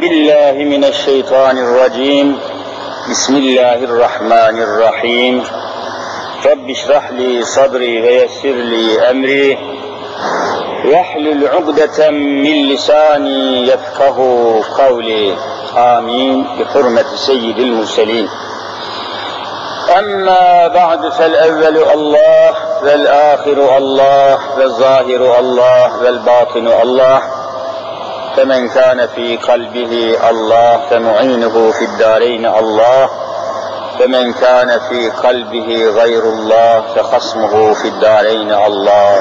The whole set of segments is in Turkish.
بالله من الشيطان الرجيم. بسم الله الرحمن الرحيم. رب اشرح لي صدري ويسر لي أمري. واحلل عقدة من لساني يفقه قولي. آمين. بحرمة سيد المرسلين. أما بعد فالأول الله والآخر الله والظاهر الله والباطن الله. فمن كان في قلبه الله فمعينه في الدارين الله. فمن كان في قلبه غير الله فخصمه في الدارين الله.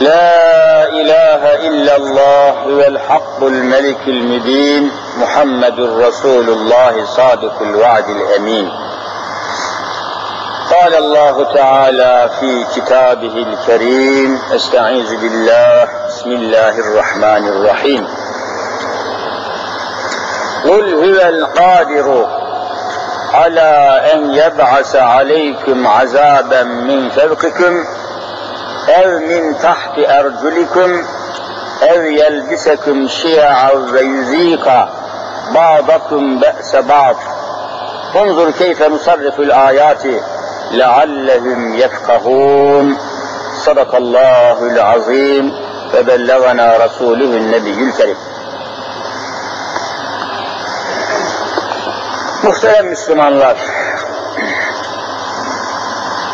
لا إله إلا الله هو الحق الملك المبين محمد رسول الله صادق الوعد الأمين. قال الله تعالى في كتابه الكريم أستعيذ بالله بسم الله الرحمن الرحيم. قل هو القادر على أن يبعث عليكم عذابا من فوقكم أو من تحت أرجلكم أو يلبسكم شيعا ويذيق بعضكم بأس بعض. انظر كيف نصرف الآيات. لعلهم يفقهون صدق الله العظيم وبلغنا رسوله النبي الكريم Muhterem Müslümanlar,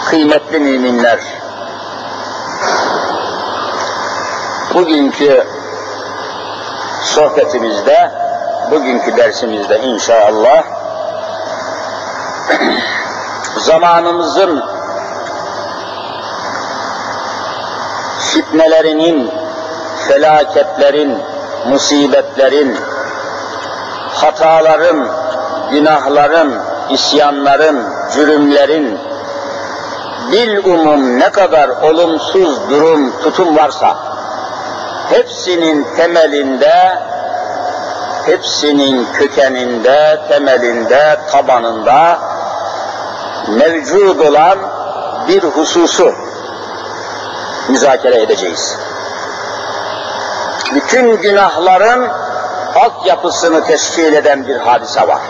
kıymetli müminler, bugünkü sohbetimizde, bugünkü dersimizde inşallah zamanımızın fitnelerinin, felaketlerin, musibetlerin, hataların, günahların, isyanların, cürümlerin, bil umum ne kadar olumsuz durum, tutum varsa, hepsinin temelinde, hepsinin kökeninde, temelinde, tabanında, mevcud olan bir hususu müzakere edeceğiz. Bütün günahların altyapısını teşkil eden bir hadise var.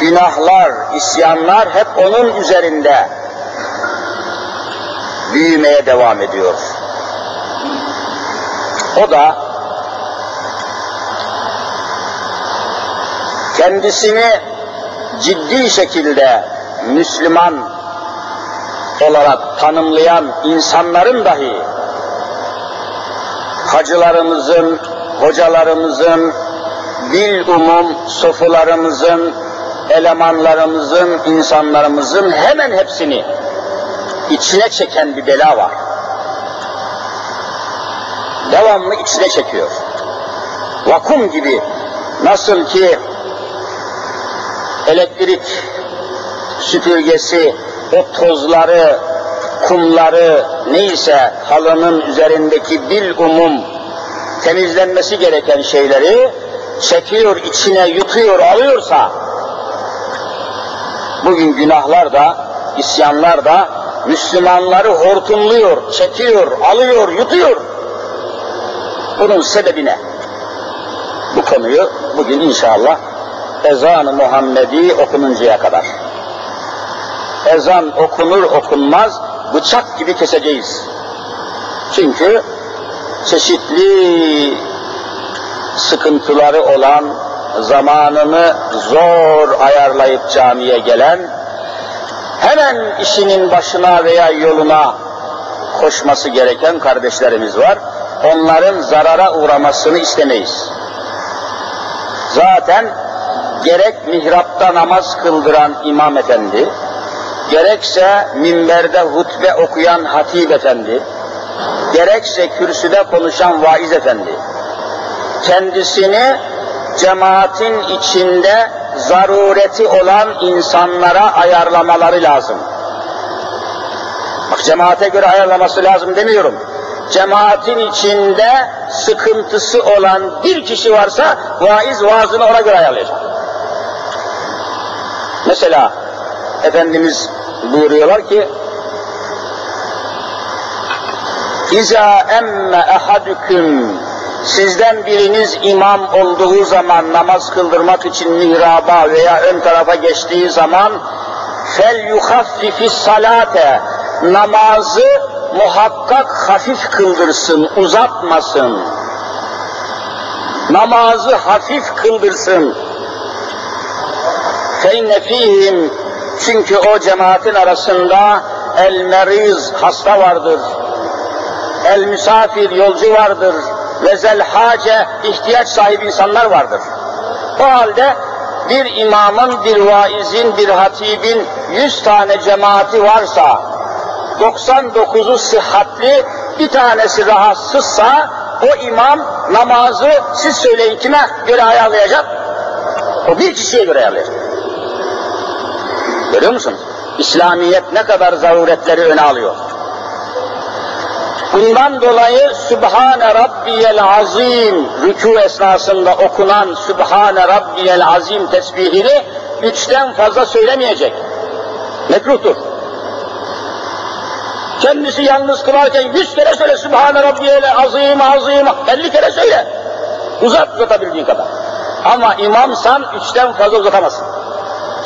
Günahlar, isyanlar hep onun üzerinde büyümeye devam ediyor. O da kendisini ciddi şekilde Müslüman olarak tanımlayan insanların dahi hacılarımızın, hocalarımızın, bil umum sofularımızın, elemanlarımızın, insanlarımızın hemen hepsini içine çeken bir bela var. Devamlı içine çekiyor. Vakum gibi nasıl ki elektrik süpürgesi o tozları, kumları neyse halının üzerindeki bil umum temizlenmesi gereken şeyleri çekiyor, içine yutuyor, alıyorsa bugün günahlar da, isyanlar da Müslümanları hortumluyor, çekiyor, alıyor, yutuyor. Bunun sebebi ne? Bu konuyu bugün inşallah ezan-ı Muhammedi okununcaya kadar. Ezan okunur okunmaz bıçak gibi keseceğiz. Çünkü çeşitli sıkıntıları olan, zamanını zor ayarlayıp camiye gelen, hemen işinin başına veya yoluna koşması gereken kardeşlerimiz var. Onların zarara uğramasını istemeyiz. Zaten gerek mihrapta namaz kıldıran imam efendi, gerekse minberde hutbe okuyan hatip efendi, gerekse kürsüde konuşan vaiz efendi, kendisini cemaatin içinde zarureti olan insanlara ayarlamaları lazım. Bak cemaate göre ayarlaması lazım demiyorum. Cemaatin içinde sıkıntısı olan bir kişi varsa vaiz vaazını ona göre ayarlayacak. Mesela Efendimiz buyuruyorlar ki İza emme ehadüküm Sizden biriniz imam olduğu zaman namaz kıldırmak için mihraba veya ön tarafa geçtiği zaman fel yuhaffifis salate namazı muhakkak hafif kıldırsın, uzatmasın. Namazı hafif kıldırsın. فَاِنَّ ف۪يهِمْ Çünkü o cemaatin arasında el meriz hasta vardır. El misafir yolcu vardır. Ve zel hace ihtiyaç sahibi insanlar vardır. O halde bir imamın, bir vaizin, bir hatibin yüz tane cemaati varsa 99'u sıhhatli, bir tanesi rahatsızsa o imam namazı siz söyleyin kime göre ayarlayacak? O bir kişiye göre ayarlayacak. Görüyor musunuz? İslamiyet ne kadar zaruretleri öne alıyor. Bundan dolayı Sübhane Rabbiyel Azim rükû esnasında okunan Sübhane Rabbiyel Azim tesbihini üçten fazla söylemeyecek. Mekruhtur. Kendisi yalnız kılarken yüz kere söyle Sübhane Rabbiyel Azim Azim elli kere söyle. Uzat uzatabildiğin kadar. Ama imamsan üçten fazla uzatamazsın.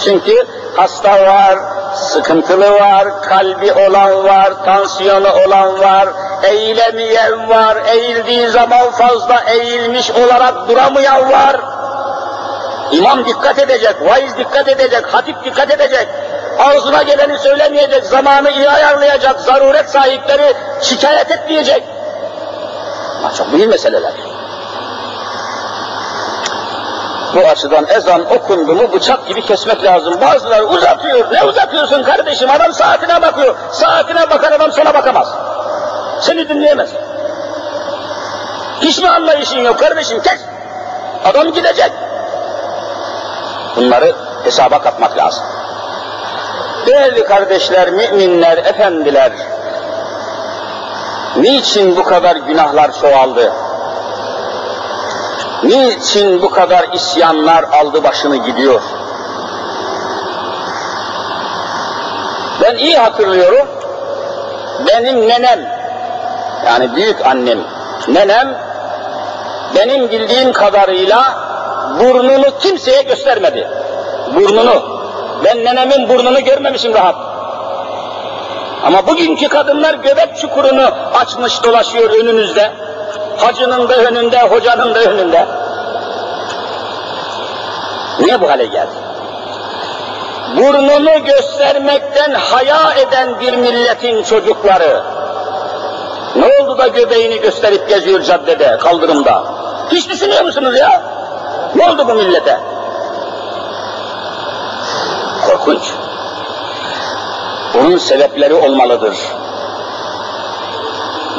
Çünkü hasta var, sıkıntılı var, kalbi olan var, tansiyonu olan var, eğilemeyen var, eğildiği zaman fazla eğilmiş olarak duramayan var. İmam dikkat edecek, vaiz dikkat edecek, hatip dikkat edecek. Ağzına geleni söylemeyecek, zamanı iyi ayarlayacak, zaruret sahipleri şikayet etmeyecek. Bunlar çok mühim meseleler. Bu açıdan ezan okundu mu bıçak gibi kesmek lazım. Bazıları uzatıyor. Ne uzatıyorsun kardeşim? Adam saatine bakıyor. Saatine bakan adam sana bakamaz. Seni dinleyemez. Hiç mi anlayışın yok kardeşim? Kes. Adam gidecek. Bunları hesaba katmak lazım. Değerli kardeşler, müminler, efendiler, niçin bu kadar günahlar çoğaldı? Niçin bu kadar isyanlar aldı başını gidiyor? Ben iyi hatırlıyorum, benim nenem, yani büyük annem, nenem, benim bildiğim kadarıyla burnunu kimseye göstermedi. Burnunu. Ben nenemin burnunu görmemişim rahat. Ama bugünkü kadınlar göbek çukurunu açmış dolaşıyor önünüzde. Hacının da önünde, hocanın da önünde. Niye bu hale geldi? Burnunu göstermekten haya eden bir milletin çocukları. Ne oldu da göbeğini gösterip geziyor caddede, kaldırımda? Hiç düşünüyor musunuz ya? Ne oldu bu millete? Korkunç. Bunun sebepleri olmalıdır.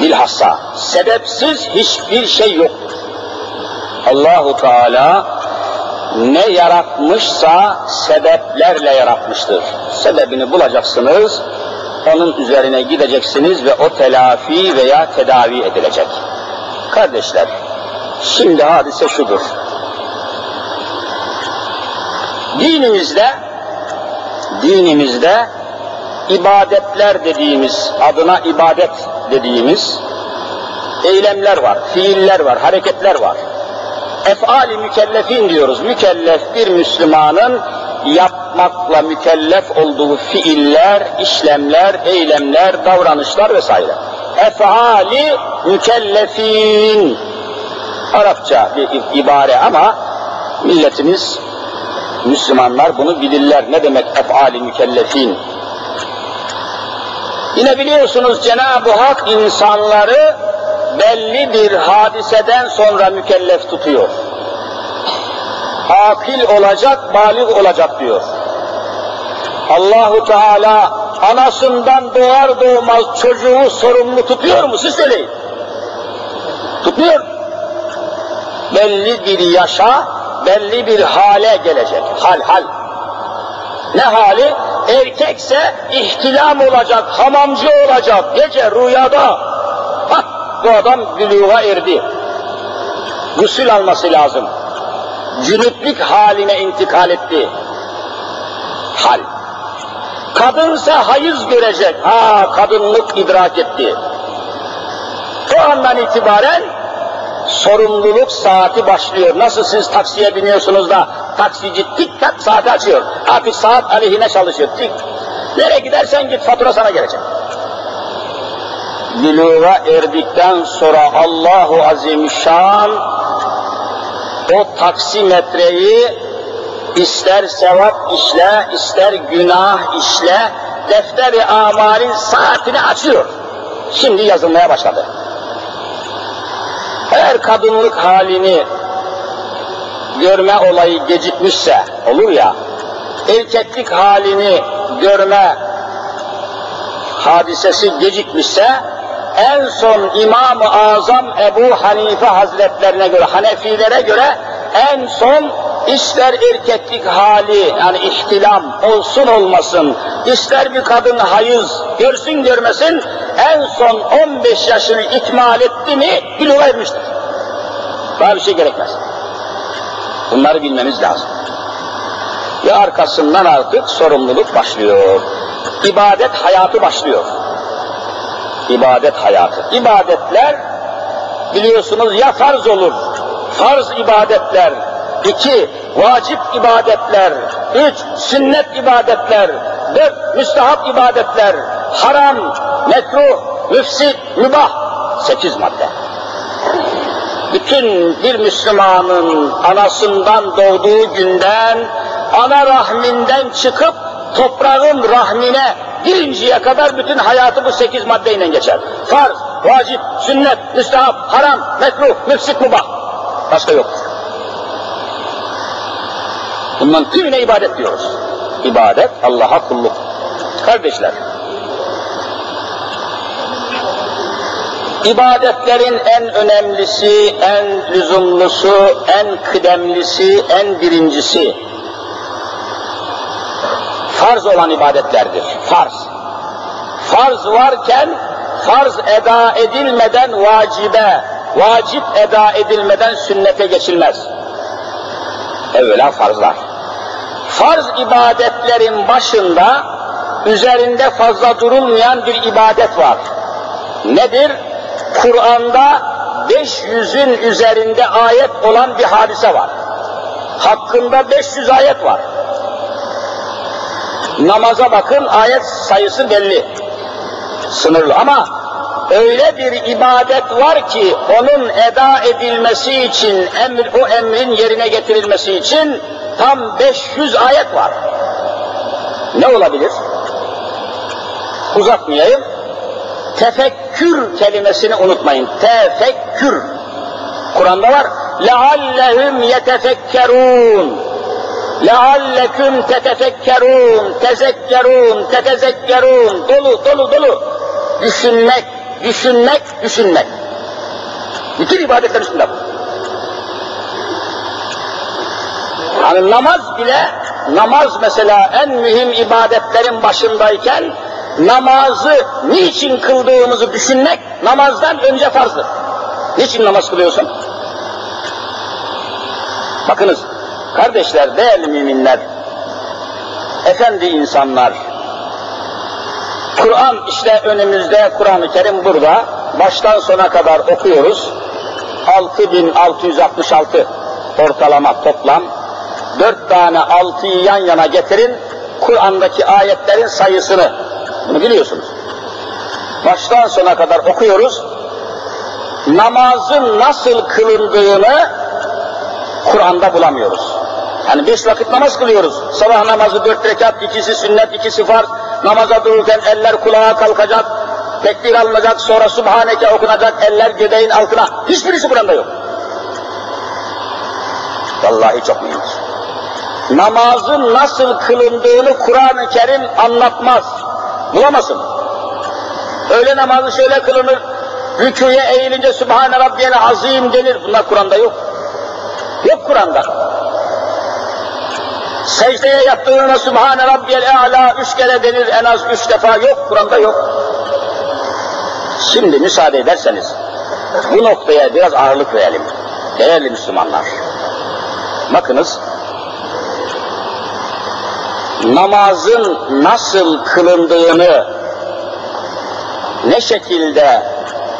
Bilhassa sebepsiz hiçbir şey yoktur. Allahu Teala ne yaratmışsa sebeplerle yaratmıştır. Sebebini bulacaksınız, onun üzerine gideceksiniz ve o telafi veya tedavi edilecek. Kardeşler, şimdi hadise şudur. Dinimizde, dinimizde ibadetler dediğimiz, adına ibadet dediğimiz eylemler var, fiiller var, hareketler var. Efali mükellefin diyoruz. Mükellef bir Müslümanın yapmakla mükellef olduğu fiiller, işlemler, eylemler, davranışlar vesaire. Efali mükellefin. Arapça bir ibare ama milletimiz Müslümanlar bunu bilirler. Ne demek efali mükellefin? Yine biliyorsunuz Cenab-ı Hak insanları belli bir hadiseden sonra mükellef tutuyor. Akil olacak, balik olacak diyor. Allahu Teala anasından doğar doğmaz çocuğu sorumlu tutuyor mu? Siz söyleyin. Tutmuyor. Belli bir yaşa, belli bir hale gelecek. Hal hal. Ne hali? Erkekse ihtilam olacak, hamamcı olacak, gece rüyada. Hah, bu adam büluğa erdi. Gusül alması lazım. Cünüplük haline intikal etti. Hal. Kadınsa hayız görecek. Ha kadınlık idrak etti. O andan itibaren sorumluluk saati başlıyor. Nasıl siz taksiye biniyorsunuz da taksici tik tak saati açıyor. Artık saat aleyhine çalışıyor. Tik. Nereye gidersen git fatura sana gelecek. Buluğa erdikten sonra Allahu Azimüşşan o taksimetreyi ister sevap işle, ister günah işle, defteri amalin saatini açıyor. Şimdi yazılmaya başladı. Eğer kadınlık halini görme olayı gecikmişse, olur ya, erkeklik halini görme hadisesi gecikmişse, en son İmam-ı Azam Ebu Hanife Hazretlerine göre, Hanefilere göre en son ister erkeklik hali yani ihtilam olsun olmasın, ister bir kadın hayız görsün görmesin, en son 15 yaşını ikmal etti mi buluğa ermiştir. Daha bir şey gerekmez. Bunları bilmemiz lazım. Ve arkasından artık sorumluluk başlıyor. İbadet hayatı başlıyor. İbadet hayatı. İbadetler biliyorsunuz ya farz olur, farz ibadetler, iki vacip ibadetler, üç sünnet ibadetler, dört müstahap ibadetler, haram, mekruh, müfsit, mübah, sekiz madde. Bütün bir Müslümanın anasından doğduğu günden, ana rahminden çıkıp toprağın rahmine girinceye kadar bütün hayatı bu sekiz maddeyle geçer. Farz, vacip, sünnet, müstahap, haram, mekruh, müfsit, mübah. Başka yoktur. Bundan tümüne ibadet diyoruz. İbadet Allah'a kulluk. Kardeşler, ibadetlerin en önemlisi, en lüzumlusu, en kıdemlisi, en birincisi farz olan ibadetlerdir. Farz. Farz varken farz eda edilmeden vacibe, vacip eda edilmeden sünnete geçilmez. Evvela farzlar. Farz ibadetlerin başında üzerinde fazla durulmayan bir ibadet var. Nedir? Kur'an'da 500'ün üzerinde ayet olan bir hadise var. Hakkında 500 ayet var. Namaza bakın ayet sayısı belli. Sınırlı ama öyle bir ibadet var ki onun eda edilmesi için, emir, o emrin yerine getirilmesi için tam 500 ayet var. Ne olabilir? Uzatmayayım Tefekkür kelimesini unutmayın. Tefekkür. Kur'an'da var. لَعَلَّهُمْ يَتَفَكَّرُونَ لَعَلَّكُمْ تَتَفَكَّرُونَ تَزَكَّرُونَ تَتَزَكَّرُونَ Dolu, dolu, dolu. Düşünmek, düşünmek, düşünmek. Bütün ibadetler üstünde bu. Yani namaz bile, namaz mesela en mühim ibadetlerin başındayken, namazı niçin kıldığımızı düşünmek namazdan önce farzdır. Niçin namaz kılıyorsun? Bakınız, kardeşler, değerli müminler, efendi insanlar, Kur'an işte önümüzde, Kur'an-ı Kerim burada, baştan sona kadar okuyoruz. 6666 ortalama toplam. Dört tane altıyı yan yana getirin, Kur'an'daki ayetlerin sayısını, bunu biliyorsunuz. Baştan sona kadar okuyoruz. Namazın nasıl kılındığını Kur'an'da bulamıyoruz. Yani beş vakit namaz kılıyoruz. Sabah namazı dört rekat, ikisi sünnet, ikisi farz. Namaza dururken eller kulağa kalkacak, tekbir alınacak, sonra Subhaneke okunacak, eller göbeğin altına. Hiçbirisi Kur'an'da yok. Vallahi çok mühimdir. Namazın nasıl kılındığını Kur'an-ı Kerim anlatmaz. Bulamazsın. Öyle namazı şöyle kılınır, rüküye eğilince Sübhane Rabbiyel Azim denir. Bunlar Kur'an'da yok. Yok Kur'an'da. Secdeye yattığında Sübhane Rabbiyel A'la üç kere denir en az üç defa yok, Kur'an'da yok. Şimdi müsaade ederseniz bu noktaya biraz ağırlık verelim. Değerli Müslümanlar. Bakınız, namazın nasıl kılındığını, ne şekilde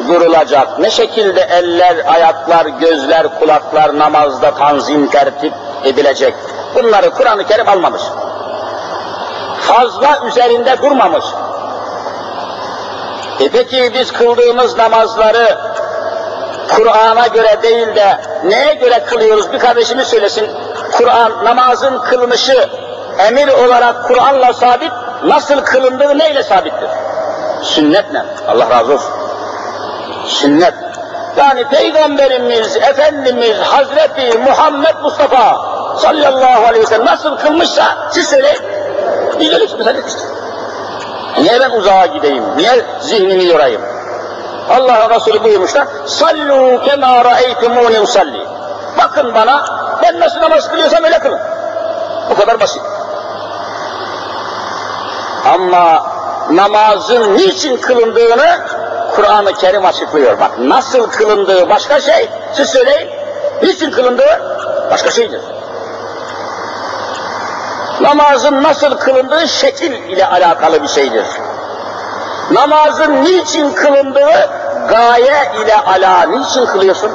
durulacak? Ne şekilde eller, ayaklar, gözler, kulaklar namazda tanzim tertip edilecek? Bunları Kur'an-ı Kerim almamış. Fazla üzerinde durmamış. E peki biz kıldığımız namazları Kur'an'a göre değil de neye göre kılıyoruz? Bir kardeşimiz söylesin. Kur'an, namazın kılınışı emir olarak Kur'an'la sabit, nasıl kılındığı neyle sabittir? Sünnetle. Allah razı olsun. Sünnet. Yani Peygamberimiz, Efendimiz, Hazreti Muhammed Mustafa sallallahu aleyhi ve sellem nasıl kılmışsa siz söyleyin. Biz öyle işte. Niye ben uzağa gideyim? Niye zihnimi yorayım? Allah Resulü buyurmuşlar. Sallu kema ra'eytumuni usalli. Bakın bana, ben nasıl namaz kılıyorsam öyle kılın. Bu kadar basit. Ama namazın niçin kılındığını Kur'an-ı Kerim açıklıyor. Bak nasıl kılındığı başka şey, siz söyleyin. Niçin kılındığı başka şeydir. Namazın nasıl kılındığı şekil ile alakalı bir şeydir. Namazın niçin kılındığı gaye ile ala. Niçin kılıyorsun?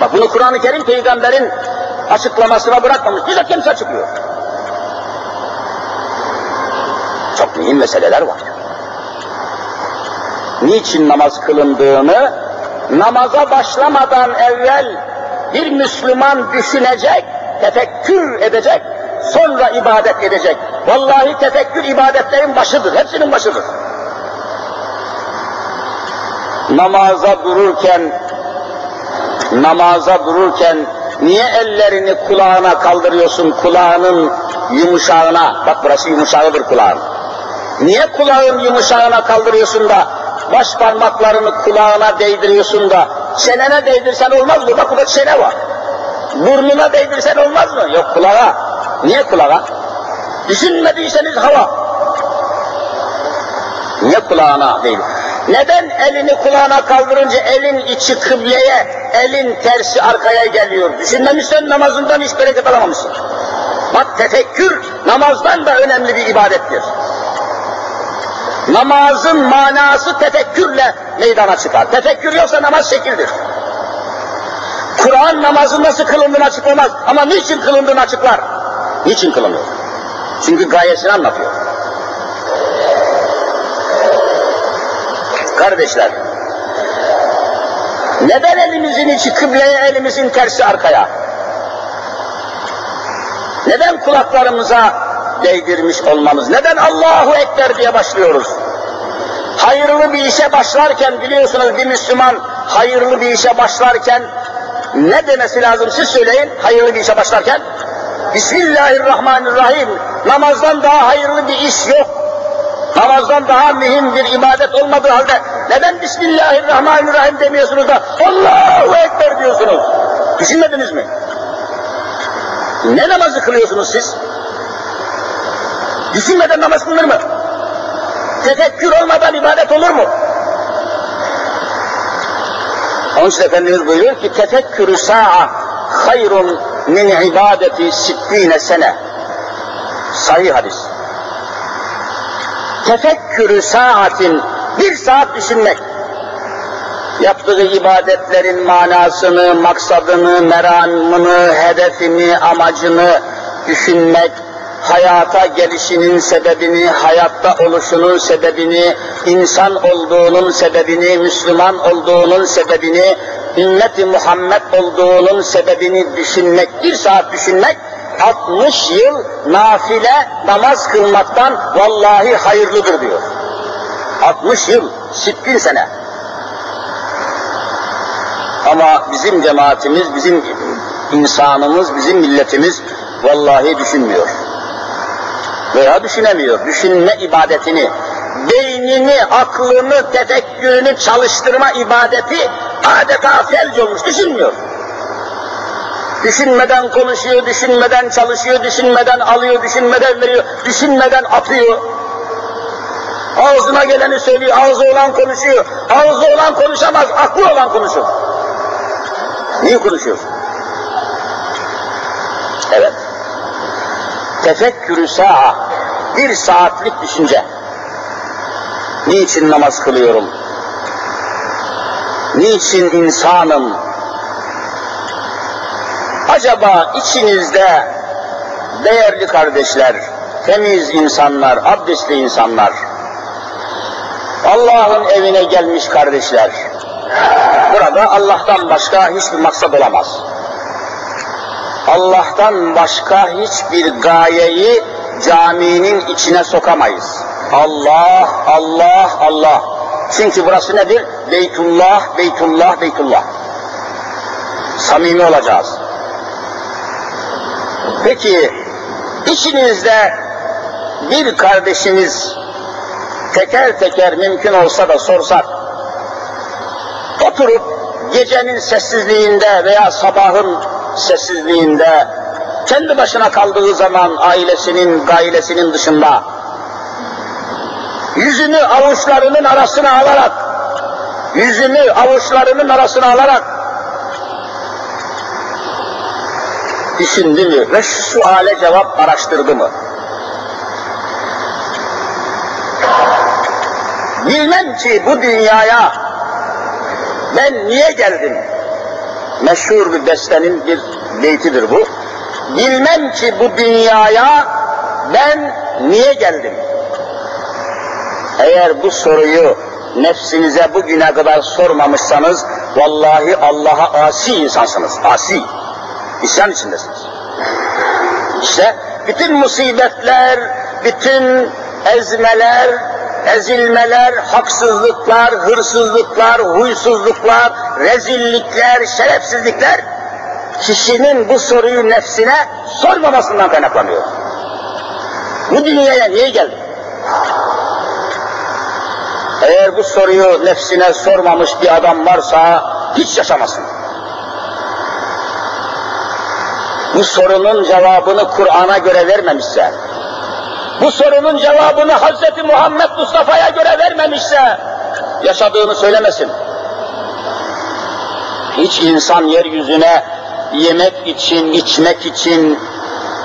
Bak bunu Kur'an-ı Kerim peygamberin açıklamasına bırakmamış. Bize kendisi açıklıyor. Çok mühim meseleler var. Niçin namaz kılındığını namaza başlamadan evvel bir Müslüman düşünecek, tefekkür edecek, sonra ibadet edecek. Vallahi tefekkür ibadetlerin başıdır, hepsinin başıdır. Namaza dururken, namaza dururken niye ellerini kulağına kaldırıyorsun, kulağının yumuşağına, bak burası yumuşağıdır kulağın. Niye kulağın yumuşağına kaldırıyorsun da baş parmaklarını kulağına değdiriyorsun da çenene değdirsen olmaz mı? Bak burada çene var. Burnuna değdirsen olmaz mı? Yok kulağa. Niye kulağa? Düşünmediyseniz hava. Niye kulağına değil? Neden elini kulağına kaldırınca elin içi kıbleye, elin tersi arkaya geliyor? Düşünmemişsen namazından hiç bereket alamamışsın. Bak tefekkür namazdan da önemli bir ibadettir. Namazın manası tefekkürle meydana çıkar. Tefekkür yoksa namaz şekildir. Kur'an namazın nasıl kılındığını açıklamaz ama niçin kılındığını açıklar. Niçin kılınıyor? Çünkü gayesini anlatıyor. Kardeşler, neden elimizin içi kıbleye, elimizin tersi arkaya? Neden kulaklarımıza değdirmiş olmamız? Neden Allahu Ekber diye başlıyoruz? Hayırlı bir işe başlarken biliyorsunuz bir Müslüman hayırlı bir işe başlarken ne demesi lazım siz söyleyin hayırlı bir işe başlarken? Bismillahirrahmanirrahim. Namazdan daha hayırlı bir iş yok. Namazdan daha mühim bir ibadet olmadığı halde neden Bismillahirrahmanirrahim demiyorsunuz da Allahu Ekber diyorsunuz? Düşünmediniz mi? Ne namazı kılıyorsunuz siz? Düşünmeden namaz kılınır mı? Tefekkür olmadan ibadet olur mu? Onun için Efendimiz buyuruyor ki tefekkürü sa'a hayrun min ibadeti sittine sene. Sahih hadis. Tefekkürü saatin bir saat düşünmek. Yaptığı ibadetlerin manasını, maksadını, meramını, hedefini, amacını düşünmek, hayata gelişinin sebebini, hayatta oluşunun sebebini, insan olduğunun sebebini, Müslüman olduğunun sebebini, ümmeti Muhammed olduğunun sebebini düşünmek, bir saat düşünmek, 60 yıl nafile namaz kılmaktan vallahi hayırlıdır diyor. 60 yıl, 60 sene. Ama bizim cemaatimiz, bizim insanımız, bizim milletimiz vallahi düşünmüyor veya düşünemiyor. Düşünme ibadetini, beynini, aklını, tefekkürünü çalıştırma ibadeti adeta felç olmuş, düşünmüyor. Düşünmeden konuşuyor, düşünmeden çalışıyor, düşünmeden alıyor, düşünmeden veriyor, düşünmeden atıyor. Ağzına geleni söylüyor, ağzı olan konuşuyor. Ağzı olan konuşamaz, aklı olan konuşur. Niye konuşuyorsun? Evet tefekkürü sa'a, bir saatlik düşünce. Niçin namaz kılıyorum? Niçin insanım? Acaba içinizde değerli kardeşler, temiz insanlar, abdestli insanlar, Allah'ın evine gelmiş kardeşler, burada Allah'tan başka hiçbir maksat olamaz. Allah'tan başka hiçbir gayeyi caminin içine sokamayız. Allah, Allah, Allah. Çünkü burası nedir? Beytullah, Beytullah, Beytullah. Samimi olacağız. Peki, içinizde bir kardeşiniz teker teker mümkün olsa da sorsak, oturup gecenin sessizliğinde veya sabahın sessizliğinde kendi başına kaldığı zaman ailesinin, gailesinin dışında yüzünü avuçlarının arasına alarak yüzünü avuçlarının arasına alarak düşündü mü ve şu suale cevap araştırdı mı? Bilmem ki bu dünyaya ben niye geldim? Meşhur bir bestenin bir beytidir bu. Bilmem ki bu dünyaya ben niye geldim? Eğer bu soruyu nefsinize bugüne kadar sormamışsanız, vallahi Allah'a asi insansınız, asi. İsyan içindesiniz. İşte bütün musibetler, bütün ezmeler, ezilmeler, haksızlıklar, hırsızlıklar, huysuzluklar, rezillikler, şerefsizlikler kişinin bu soruyu nefsine sormamasından kaynaklanıyor. Bu dünyaya niye geldin? Eğer bu soruyu nefsine sormamış bir adam varsa hiç yaşamasın. Bu sorunun cevabını Kur'an'a göre vermemişse, bu sorunun cevabını Hz. Muhammed Mustafa'ya göre vermemişse, yaşadığını söylemesin. Hiç insan yeryüzüne yemek için, içmek için,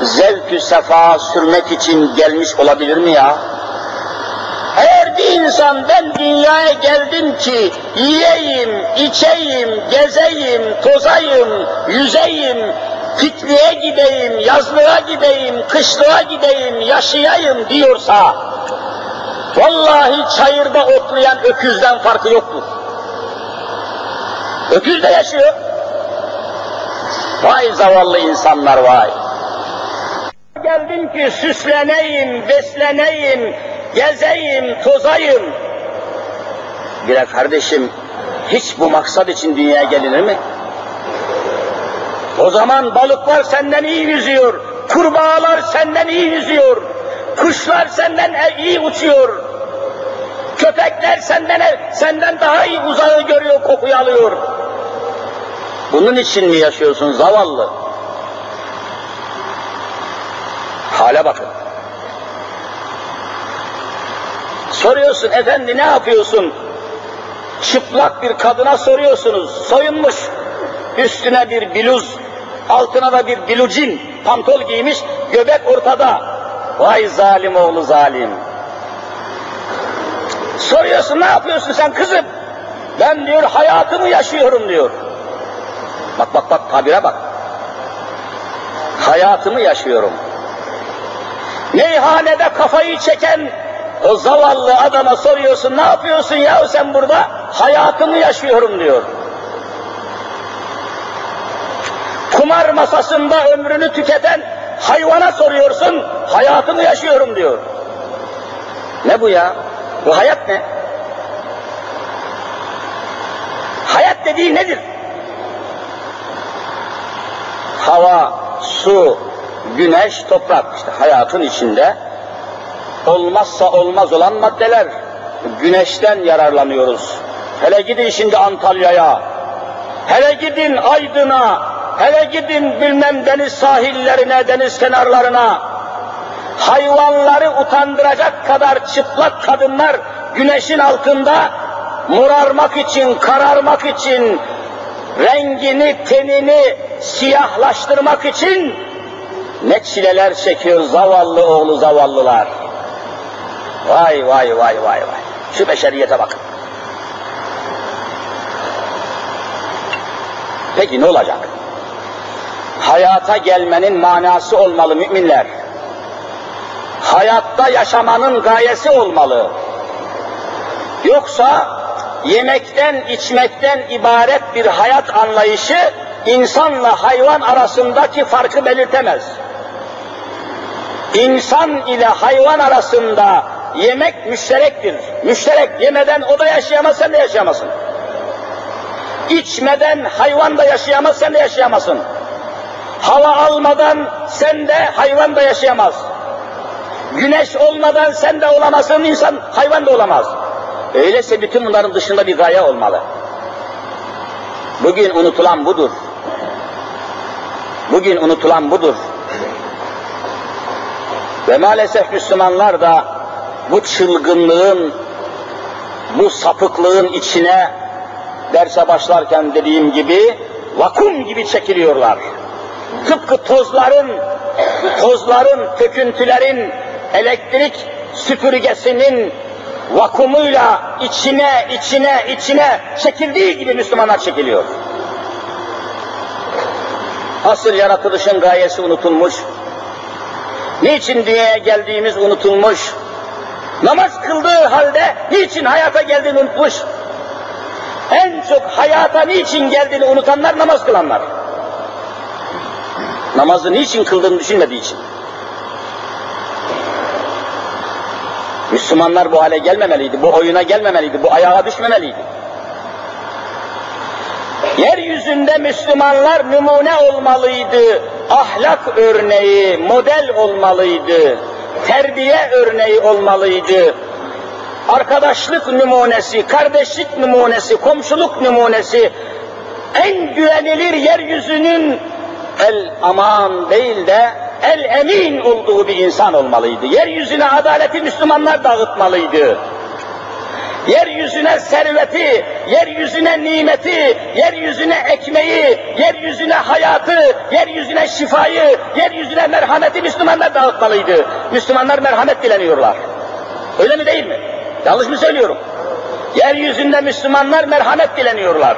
zevk-ü sefa sürmek için gelmiş olabilir mi ya? Eğer bir insan ben dünyaya geldim ki yiyeyim, içeyim, gezeyim, tozayım, yüzeyim, pikniğe gideyim, yazlığa gideyim, kışlığa gideyim, yaşayayım diyorsa, vallahi çayırda otlayan öküzden farkı yoktur. Öküz de yaşıyor. Vay zavallı insanlar vay. Geldim ki süsleneyim, besleneyim, gezeyim, tozayım. Bire kardeşim, hiç bu maksat için dünyaya gelinir mi? O zaman balıklar senden iyi yüzüyor, kurbağalar senden iyi yüzüyor, kuşlar senden iyi uçuyor, köpekler senden senden daha iyi uzağı görüyor, kokuyu alıyor. Bunun için mi yaşıyorsun zavallı? Hale bakın. Soruyorsun efendi ne yapıyorsun? Çıplak bir kadına soruyorsunuz. Soyunmuş. Üstüne bir biluz, altına da bir bilucin pantol giymiş, göbek ortada. Vay zalim oğlu zalim. Soruyorsun ne yapıyorsun sen kızım? Ben diyor hayatımı yaşıyorum diyor. Bak bak bak tabire bak. Hayatımı yaşıyorum. Meyhanede kafayı çeken o zavallı adama soruyorsun ne yapıyorsun ya sen burada? Hayatımı yaşıyorum diyor. Kumar masasında ömrünü tüketen hayvana soruyorsun, hayatımı yaşıyorum diyor. Ne bu ya? Bu hayat ne? Hayat dediği nedir? Hava, su, güneş, toprak işte hayatın içinde olmazsa olmaz olan maddeler. Güneşten yararlanıyoruz. Hele gidin şimdi Antalya'ya, hele gidin Aydın'a, hele gidin bilmem deniz sahillerine, deniz kenarlarına. Hayvanları utandıracak kadar çıplak kadınlar güneşin altında morarmak için, kararmak için, rengini, tenini siyahlaştırmak için ne çileler çekiyor zavallı oğlu zavallılar. Vay vay vay vay vay. Şu beşeriyete bakın. Peki ne olacak? Hayata gelmenin manası olmalı müminler. Hayatta yaşamanın gayesi olmalı. Yoksa yemekten, içmekten ibaret bir hayat anlayışı insanla hayvan arasındaki farkı belirtemez. İnsan ile hayvan arasında yemek müşterektir. Müşterek yemeden o da yaşayamaz, sen de yaşayamazsın. İçmeden hayvan da yaşayamaz, sen de yaşayamazsın. Hava almadan sen de hayvan da yaşayamaz. Güneş olmadan sen de olamazsın, insan hayvan da olamaz. Öyleyse bütün bunların dışında bir gaye olmalı. Bugün unutulan budur. Bugün unutulan budur. Ve maalesef Müslümanlar da bu çılgınlığın, bu sapıklığın içine derse başlarken dediğim gibi vakum gibi çekiliyorlar. Tıpkı tozların, tozların, töküntülerin, elektrik süpürgesinin vakumuyla içine, içine, içine çekildiği gibi Müslümanlar çekiliyor. Asıl yaratılışın gayesi unutulmuş. Niçin dünyaya geldiğimiz unutulmuş. Namaz kıldığı halde niçin hayata geldiğini unutmuş. En çok hayata niçin geldiğini unutanlar namaz kılanlar. Namazı niçin kıldığını düşünmediği için. Müslümanlar bu hale gelmemeliydi, bu oyuna gelmemeliydi, bu ayağa düşmemeliydi. Yeryüzünde Müslümanlar numune olmalıydı, ahlak örneği, model olmalıydı, terbiye örneği olmalıydı, arkadaşlık numunesi, kardeşlik numunesi, komşuluk numunesi, en güvenilir yeryüzünün el aman değil de el emin olduğu bir insan olmalıydı. Yeryüzüne adaleti Müslümanlar dağıtmalıydı. Yeryüzüne serveti, yeryüzüne nimeti, yeryüzüne ekmeği, yeryüzüne hayatı, yeryüzüne şifayı, yeryüzüne merhameti Müslümanlar dağıtmalıydı. Müslümanlar merhamet dileniyorlar. Öyle mi değil mi? Yanlış mı söylüyorum? Yeryüzünde Müslümanlar merhamet dileniyorlar.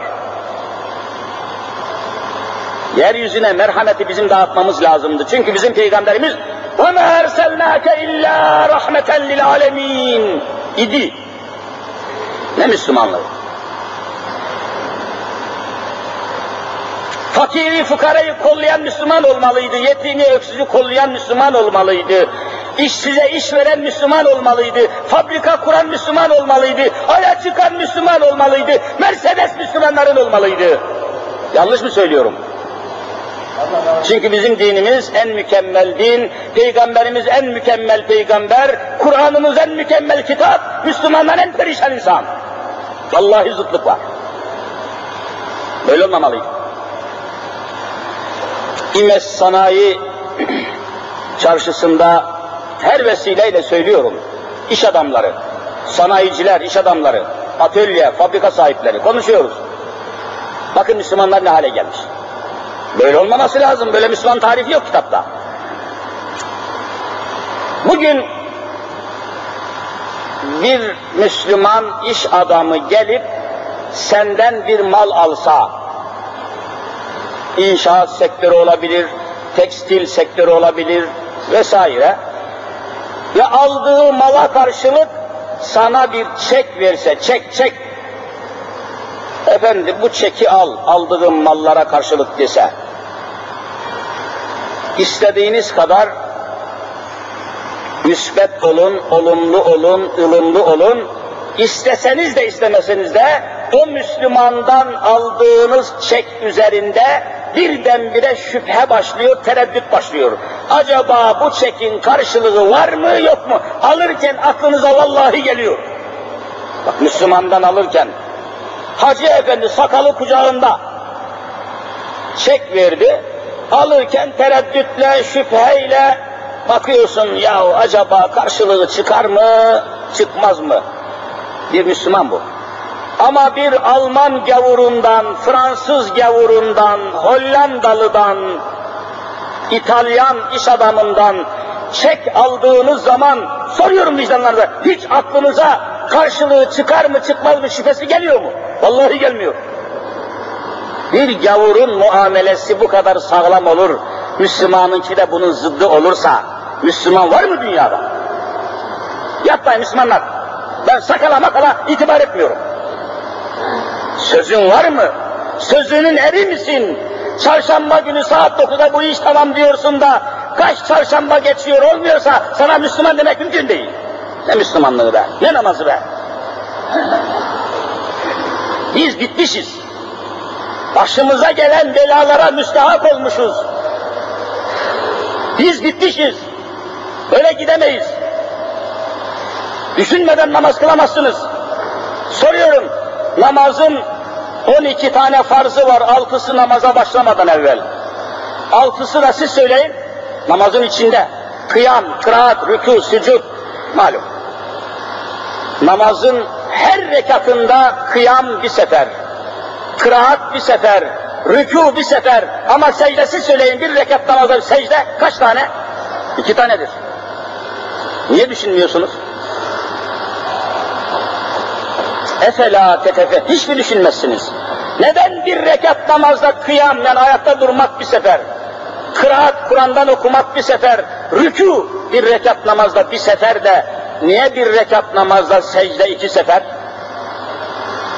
Yeryüzüne merhameti bizim dağıtmamız lazımdı. Çünkü bizim peygamberimiz وَمَا اَرْسَلْنَاكَ اِلَّا رَحْمَةً لِلْعَالَمِينَ idi. Ne Müslümanlığı? Fakiri, fukarayı kollayan Müslüman olmalıydı. Yetimi, öksüzü kollayan Müslüman olmalıydı. İşsize iş veren Müslüman olmalıydı. Fabrika kuran Müslüman olmalıydı. Aya çıkan Müslüman olmalıydı. Mercedes Müslümanların olmalıydı. Yanlış mı söylüyorum? Çünkü bizim dinimiz en mükemmel din, peygamberimiz en mükemmel peygamber, Kur'an'ımız en mükemmel kitap, Müslümanlar en perişan insan. Vallahi zıtlık var. Böyle olmamalıydı. İmes Sanayi çarşısında her vesileyle söylüyorum, iş adamları, sanayiciler, iş adamları, atölye, fabrika sahipleri konuşuyoruz. Bakın Müslümanlar ne hale gelmiş. Böyle olmaması lazım. Böyle Müslüman tarifi yok kitapta. Bugün bir Müslüman iş adamı gelip senden bir mal alsa, inşaat sektörü olabilir, tekstil sektörü olabilir vesaire ve aldığı mala karşılık sana bir çek verse, çek çek, efendim bu çeki al, aldığım mallara karşılık dese, istediğiniz kadar müsbet olun, olumlu olun, ılımlı olun, isteseniz de istemeseniz de o Müslümandan aldığınız çek üzerinde birdenbire şüphe başlıyor, tereddüt başlıyor. Acaba bu çekin karşılığı var mı yok mu? Alırken aklınıza vallahi geliyor. Bak Müslümandan alırken, Hacı Efendi sakalı kucağında çek verdi, alırken tereddütle, şüpheyle bakıyorsun ya acaba karşılığı çıkar mı, çıkmaz mı? Bir Müslüman bu. Ama bir Alman gavurundan, Fransız gavurundan, Hollandalıdan, İtalyan iş adamından çek aldığınız zaman soruyorum vicdanlarda hiç aklınıza karşılığı çıkar mı çıkmaz mı şüphesi geliyor mu? Vallahi gelmiyor. bir gavurun muamelesi bu kadar sağlam olur, Müslümanınki de bunun zıddı olursa, Müslüman var mı dünyada? Yapmayın Müslümanlar. Ben sakala makala itibar etmiyorum. Sözün var mı? Sözünün eri misin? Çarşamba günü saat 9'da bu iş tamam diyorsun da kaç çarşamba geçiyor olmuyorsa sana Müslüman demek mümkün değil. Ne Müslümanlığı be, ne namazı be. Biz bitmişiz. Başımıza gelen belalara müstahak olmuşuz. Biz bitmişiz. Böyle gidemeyiz. Düşünmeden namaz kılamazsınız. Soruyorum, namazın 12 tane farzı var, altısı namaza başlamadan evvel. Altısı da siz söyleyin, namazın içinde. Kıyam, kıraat, rükû, sücud, malum. Namazın her rekatında kıyam bir sefer, kıraat bir sefer, rükû bir sefer ama secdesi söyleyin bir rekat namazda secde kaç tane? İki tanedir. Niye düşünmüyorsunuz? Efela tetefe, hiç mi düşünmezsiniz? Neden bir rekat namazda kıyam, yani ayakta durmak bir sefer, kıraat, Kur'an'dan okumak bir sefer, rükû bir rekat namazda bir sefer de, niye bir rekat namazda secde iki sefer?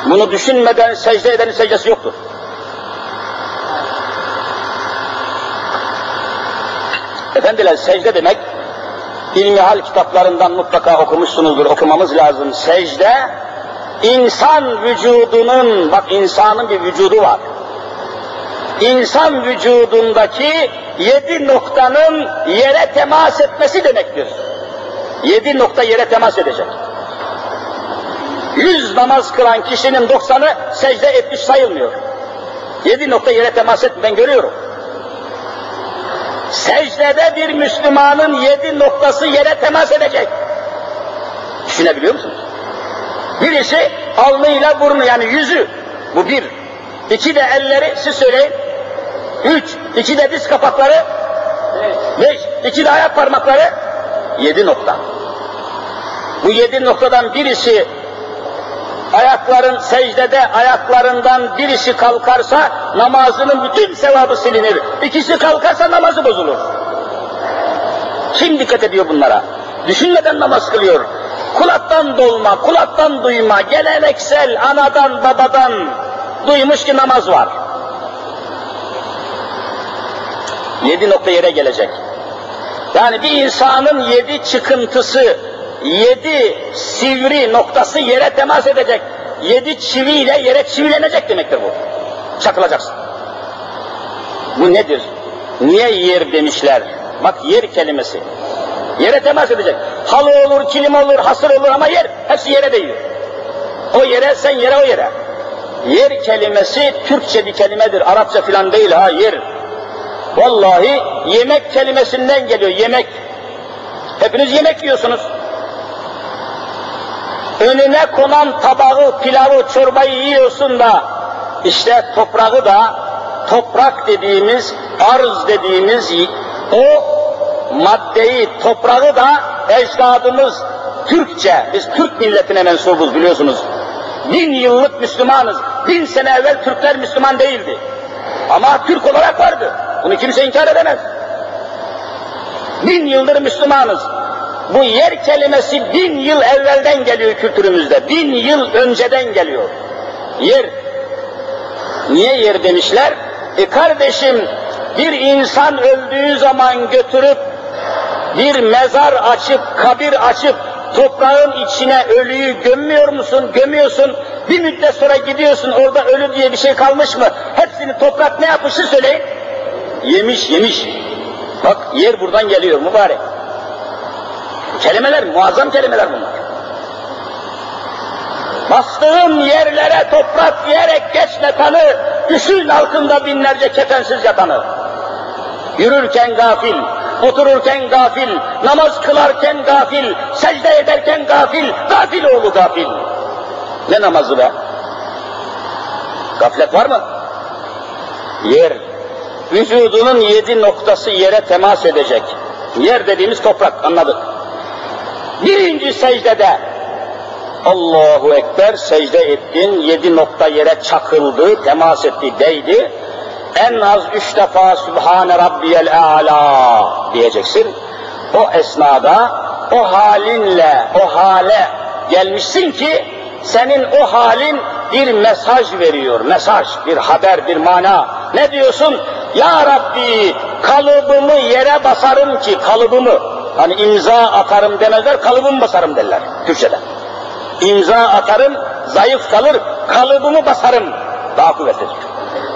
Bunu düşünmeden secde edenin secdesi yoktur. Efendiler secde demek, ilmihal kitaplarından mutlaka okumuşsunuzdur, okumamız lazım. Secde, insan vücudunun, bak insanın bir vücudu var. İnsan vücudundaki yedi noktanın yere temas etmesi demektir. Yedi nokta yere temas edecek. Yüz namaz kılan kişinin doksanı secde etmiş sayılmıyor. Yedi nokta yere temas et ben görüyorum. Secdede bir Müslümanın yedi noktası yere temas edecek. Düşünebiliyor musunuz? Birisi alnıyla burnu yani yüzü. Bu bir. İki de elleri siz söyleyin. Üç. İki de diz kapakları. Beş. İki de ayak parmakları. Yedi nokta. Bu yedi noktadan birisi ayakların secdede ayaklarından birisi kalkarsa namazının bütün sevabı silinir. İkisi kalkarsa namazı bozulur. Kim dikkat ediyor bunlara? Düşünmeden namaz kılıyor. Kulaktan dolma, kulaktan duyma, geleneksel anadan babadan duymuş ki namaz var. Yedi nokta yere gelecek. Yani bir insanın yedi çıkıntısı, yedi sivri noktası yere temas edecek. Yedi çiviyle yere çivilenecek demektir bu. Çakılacaksın. Bu nedir? Niye yer demişler? Bak yer kelimesi. Yere temas edecek. Halı olur, kilim olur, hasır olur ama yer. Hepsi yere değiyor. O yere, sen yere, o yere. Yer kelimesi Türkçe bir kelimedir. Arapça filan değil ha, yer. Vallahi yemek kelimesinden geliyor, yemek. Hepiniz yemek yiyorsunuz. Önüne konan tabağı, pilavı, çorbayı yiyorsun da işte toprağı da toprak dediğimiz, arz dediğimiz o maddeyi, toprağı da ecdadımız Türkçe, biz Türk milletine mensubuz biliyorsunuz. Bin yıllık Müslümanız. Bin sene evvel Türkler Müslüman değildi. Ama Türk olarak vardı. Bunu kimse inkar edemez. Bin yıldır Müslümanız. Bu yer kelimesi bin yıl evvelden geliyor kültürümüzde. Bin yıl önceden geliyor. Yer. Niye yer demişler? E kardeşim bir insan öldüğü zaman götürüp bir mezar açıp, kabir açıp toprağın içine ölüyü gömmüyor musun? Gömüyorsun. Bir müddet sonra gidiyorsun orada ölü diye bir şey kalmış mı? Hepsini toprak ne yapmışı söyleyin. Yemiş, yemiş. Bak yer buradan geliyor mübarek. Kelimeler, muazzam kelimeler bunlar. Bastığın yerlere toprak diyerek geçme tanı, düşün altında binlerce kefensiz yatanı. Yürürken gafil, otururken gafil, namaz kılarken gafil, secde ederken gafil, gafil oğlu gafil. Ne namazı be? Gaflet var mı? Yer. Vücudunun yedi noktası yere temas edecek. Yer dediğimiz toprak, anladık. Birinci secdede Allahu Ekber secde ettin, yedi nokta yere çakıldı, temas etti, değdi. En az üç defa Sübhane Rabbiyel A'la diyeceksin. O esnada, o halinle, o hale gelmişsin ki, senin o halin bir mesaj veriyor, mesaj, bir haber, bir mana. Ne diyorsun? Ya Rabbi kalıbımı yere basarım ki, kalıbımı, hani imza atarım demezler, kalıbımı basarım derler Türkçe'de. İmza atarım, zayıf kalır, kalıbımı basarım. Daha kuvvetlidir.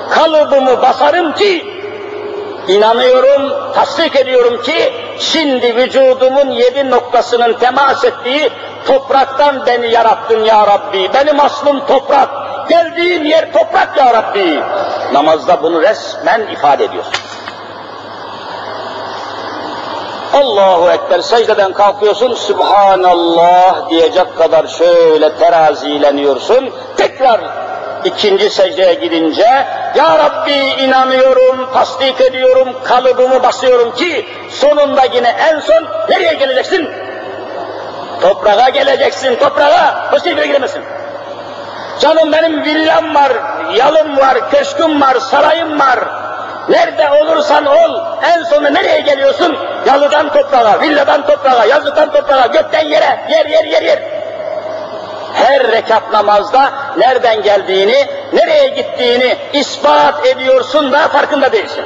Kalıbımı basarım ki, inanıyorum, tasdik ediyorum ki, şimdi vücudumun yedi noktasının temas ettiği topraktan beni yarattın ya Rabbi. Benim aslım toprak, geldiğim yer toprak ya Rabbi. Namazda bunu resmen ifade ediyorsun. Allahu Ekber secdeden kalkıyorsun, Subhanallah diyecek kadar şöyle terazileniyorsun. Tekrar ikinci secdeye gidince, Ya Rabbi inanıyorum, tasdik ediyorum, kalıbımı basıyorum ki sonunda yine en son nereye geleceksin? Toprağa geleceksin, toprağa. Başka yere giremezsin. Canım benim villam var, yalım var, köşküm var, sarayım var. Nerede olursan ol, en sonunda nereye geliyorsun? Yalıdan toprağa, villadan toprağa, yazlıktan toprağa, gökten yere, yer yer yer yer. Her rekat namazda nereden geldiğini, nereye gittiğini ispat ediyorsun da farkında değilsin.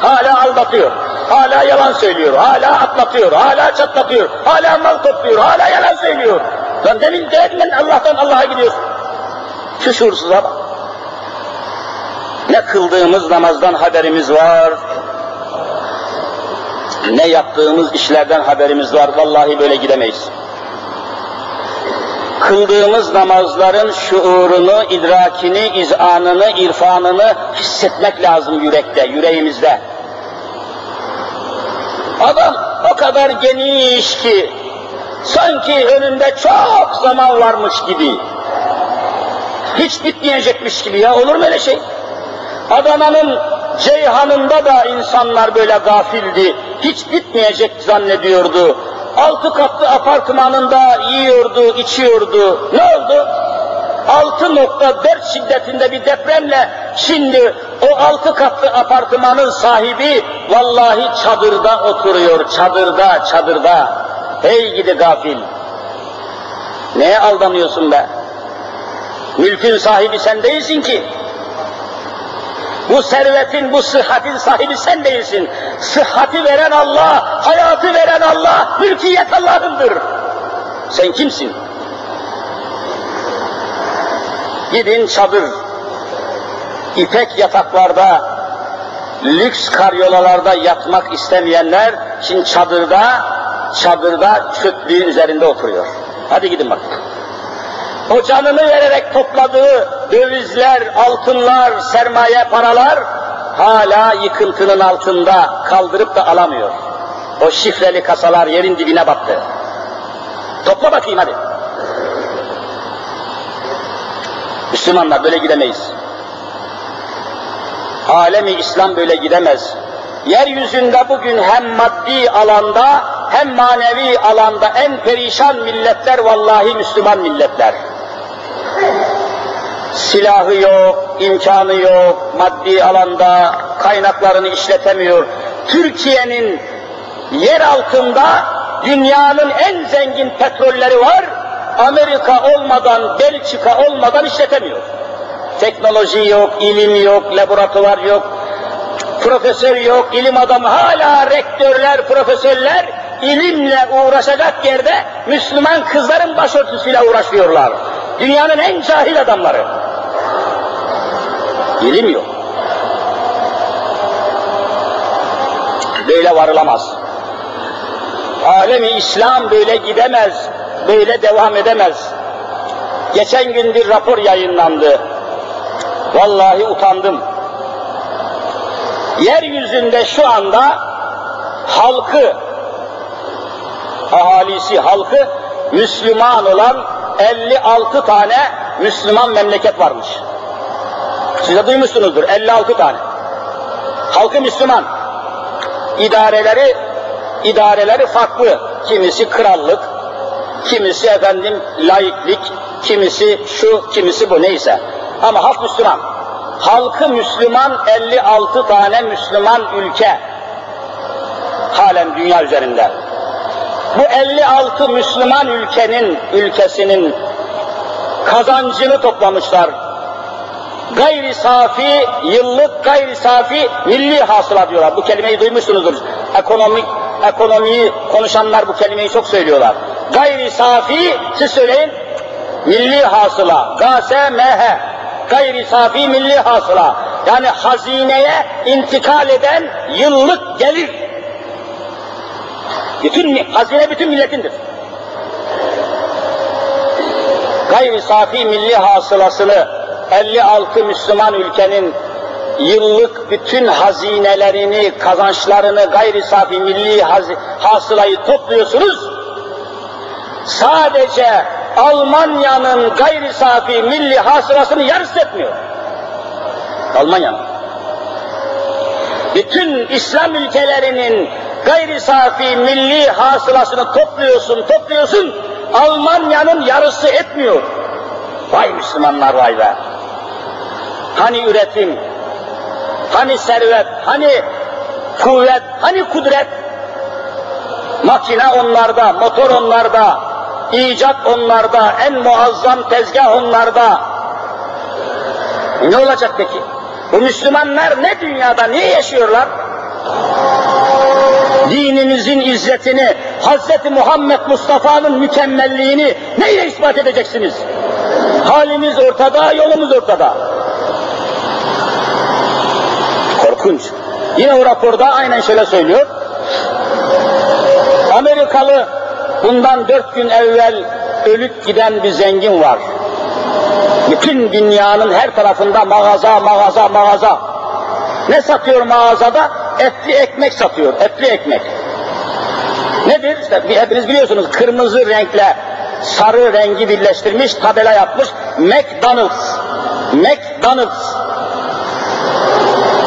Hala aldatıyor, hala yalan söylüyor, hala atlatıyor, hala çatlatıyor, hala mal topluyor, hala yalan söylüyor. Lan demin demin Allah'tan Allah'a gidiyorsun. Şu şuursuza bak. Kıldığımız namazdan haberimiz var, ne yaptığımız işlerden haberimiz var. Vallahi böyle gidemeyiz. Kıldığımız namazların şuurunu, idrakini, izanını, irfanını hissetmek lazım yürekte, yüreğimizde. Adam o kadar geniş ki, sanki önünde çok zaman varmış gibi, hiç bitmeyecekmiş gibi ya, olur mu öyle şey? Adana'nın Ceyhan'ında da insanlar böyle gafildi, hiç bitmeyecek zannediyordu. Altı katlı apartmanında yiyordu, içiyordu. Ne oldu? 6.4 şiddetinde bir depremle şimdi o altı katlı apartmanın sahibi vallahi çadırda oturuyor, çadırda, çadırda. Hey gidi gafil! Neye aldanıyorsun be? Mülkün sahibi sen değilsin ki. Bu servetin, bu sıhhatin sahibi sen değilsin. Sıhhati veren Allah, hayatı veren Allah, mülkiyet Allah'ındır. Sen kimsin? Gidin çadır, ipek yataklarda, lüks karyolalarda yatmak istemeyenler, şimdi çadırda, çadırda çöplüğün üzerinde oturuyor. Hadi gidin bakın o canını vererek topladığı dövizler, altınlar, sermaye paralar hala yıkıntının altında kaldırıp da alamıyor. O şifreli kasalar yerin dibine battı. Topla bakayım hadi. Müslümanlar böyle gidemeyiz. Alemi İslam böyle gidemez. Yeryüzünde bugün hem maddi alanda hem manevi alanda en perişan milletler vallahi Müslüman milletler silahı yok, imkanı yok, maddi alanda kaynaklarını işletemiyor. Türkiye'nin yer altında dünyanın en zengin petrolleri var, Amerika olmadan, Belçika olmadan işletemiyor. Teknoloji yok, ilim yok, laboratuvar yok, profesör yok, ilim adamı hala rektörler, profesörler ilimle uğraşacak yerde Müslüman kızların başörtüsüyle uğraşıyorlar. Dünyanın en cahil adamları. İlim yok. Böyle varılamaz. Alemi İslam böyle gidemez, böyle devam edemez. Geçen gün bir rapor yayınlandı. Vallahi utandım. Yeryüzünde şu anda halkı, ahalisi halkı Müslüman olan 56 tane Müslüman memleket varmış. Siz de duymuşsunuzdur 56 tane. Halkı Müslüman. İdareleri idareleri farklı. Kimisi krallık, Kimisi efendim laiklik, kimisi şu, kimisi bu neyse. Ama halk Müslüman. Halkı Müslüman 56 tane Müslüman ülke halen dünya üzerinde. Bu 56 Müslüman ülkenin, ülkesinin kazancını toplamışlar. Gayri safi, yıllık gayri safi milli hasıla diyorlar. Bu kelimeyi duymuşsunuzdur. Ekonomik, ekonomiyi konuşanlar bu kelimeyi çok söylüyorlar. Gayri safi, siz söyleyin, milli hasıla, GSMH, gayri safi milli hasıla. Yani hazineye intikal eden yıllık gelir. Bütün hazine bütün milletindir. Gayri safi milli hasılasını 56 Müslüman ülkenin yıllık bütün hazinelerini, kazançlarını, gayri safi milli hasılayı topluyorsunuz. Sadece Almanya'nın gayri safi milli hasılasını yarısı etmiyor. Almanya'nın. Bütün İslam ülkelerinin gayri safi milli hasılasını topluyorsun, topluyorsun, Almanya'nın yarısı etmiyor. Vay Müslümanlar vay be. Hani üretim, hani servet, hani kuvvet, hani kudret? Makine onlarda, motor onlarda, icat onlarda, en muazzam tezgah onlarda. Ne olacak peki? Bu Müslümanlar ne dünyada, niye yaşıyorlar? Dinimizin izzetini, Hz. Muhammed Mustafa'nın mükemmelliğini neyle ispat edeceksiniz? Halimiz ortada, yolumuz ortada. Korkunç. Yine o raporda aynen şöyle söylüyor. Amerikalı bundan dört gün evvel ölüp giden bir zengin var. Bütün dünyanın her tarafında mağaza, mağaza, mağaza. Ne satıyor mağazada? Etli ekmek satıyor, etli ekmek. Nedir? İşte hepiniz biliyorsunuz kırmızı renkle sarı rengi birleştirmiş, tabela yapmış. McDonald's. McDonald's.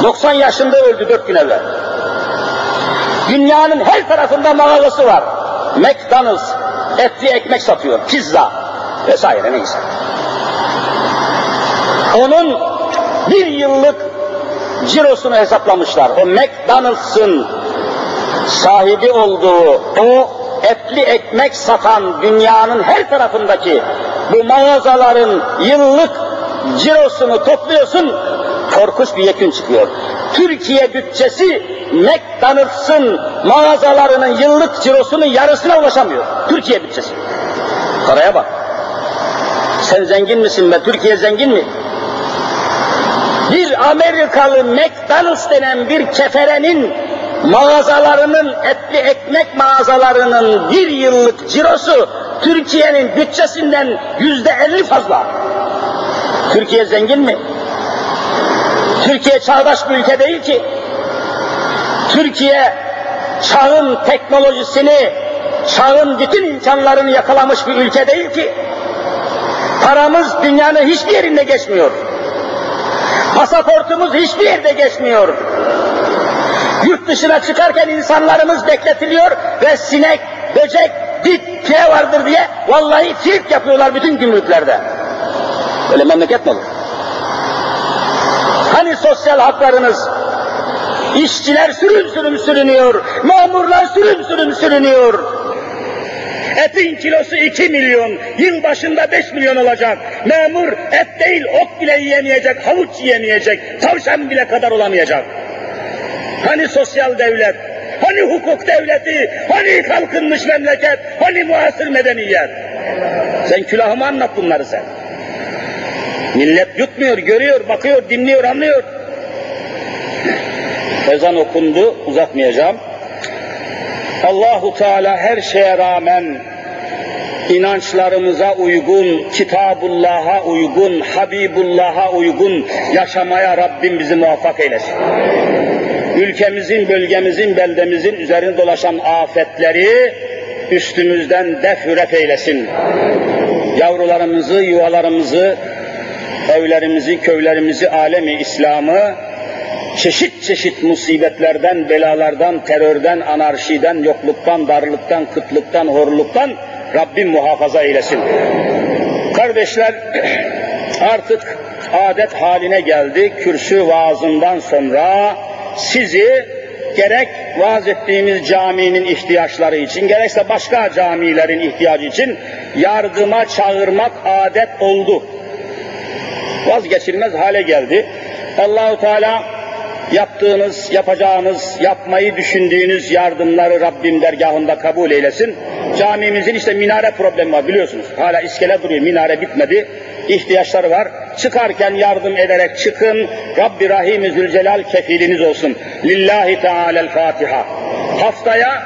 90 yaşında öldü dört gün evvel. Dünyanın her tarafında mağazası var. McDonald's etli ekmek satıyor, pizza vesaire neyse. Onun bir yıllık cirosunu hesaplamışlar. O McDonald's'ın sahibi olduğu o etli ekmek satan dünyanın her tarafındaki bu mağazaların yıllık cirosunu topluyorsun, korkunç bir yekün çıkıyor. Türkiye bütçesi McDonald's'ın mağazalarının yıllık cirosunun yarısına ulaşamıyor. Türkiye bütçesi. Paraya bak. Sen zengin misin be? Türkiye zengin mi? Amerikalı McDonald's denen bir keferenin mağazalarının, etli ekmek mağazalarının bir yıllık cirosu Türkiye'nin bütçesinden yüzde elli fazla. Türkiye zengin mi? Türkiye çağdaş bir ülke değil ki. Türkiye çağın teknolojisini, çağın bütün imkanlarını yakalamış bir ülke değil ki. Paramız dünyanın hiçbir yerinde geçmiyor. Pasaportumuz hiçbir yerde geçmiyor. Yurt dışına çıkarken insanlarımız bekletiliyor ve sinek, böcek, bit, pire vardır diye vallahi sirk yapıyorlar bütün gümrüklerde. Böyle memleket mi olur? Hani sosyal haklarınız? İşçiler sürüm sürüm sürünüyor, memurlar sürüm sürüm sürünüyor. Etin kilosu iki milyon, yıl başında beş milyon olacak. Memur et değil ot bile yiyemeyecek, havuç yiyemeyecek, tavşan bile kadar olamayacak. Hani sosyal devlet, hani hukuk devleti, hani kalkınmış memleket, hani muasır medeniyet? Sen külahıma anlat bunları sen. Millet yutmuyor, görüyor, bakıyor, dinliyor, anlıyor. Ezan okundu, uzatmayacağım. Allahu Teala her şeye rağmen inançlarımıza uygun, Kitabullah'a uygun, Habibullah'a uygun yaşamaya Rabbim bizi muvaffak eylesin. Ülkemizin, bölgemizin, beldemizin üzerinde dolaşan afetleri üstümüzden def hüref eylesin. Yavrularımızı, yuvalarımızı, evlerimizi, köylerimizi, alemi İslam'ı çeşit çeşit musibetlerden, belalardan, terörden, anarşiden, yokluktan, darlıktan, kıtlıktan, horluktan Rabbim muhafaza eylesin. Kardeşler artık adet haline geldi. Kürsü vaazından sonra sizi gerek vaaz ettiğimiz caminin ihtiyaçları için, gerekse başka camilerin ihtiyacı için yardıma çağırmak adet oldu. Vazgeçilmez hale geldi. Allahu Teala yaptığınız, yapacağınız, yapmayı düşündüğünüz yardımları Rabbim dergahında kabul eylesin. Camimizin işte minare problemi var biliyorsunuz. Hala iskele duruyor, minare bitmedi. İhtiyaçları var. Çıkarken yardım ederek çıkın. Rabbi Rahim-i Zülcelal kefiliniz olsun. Lillahi Teala'l Fatiha. Haftaya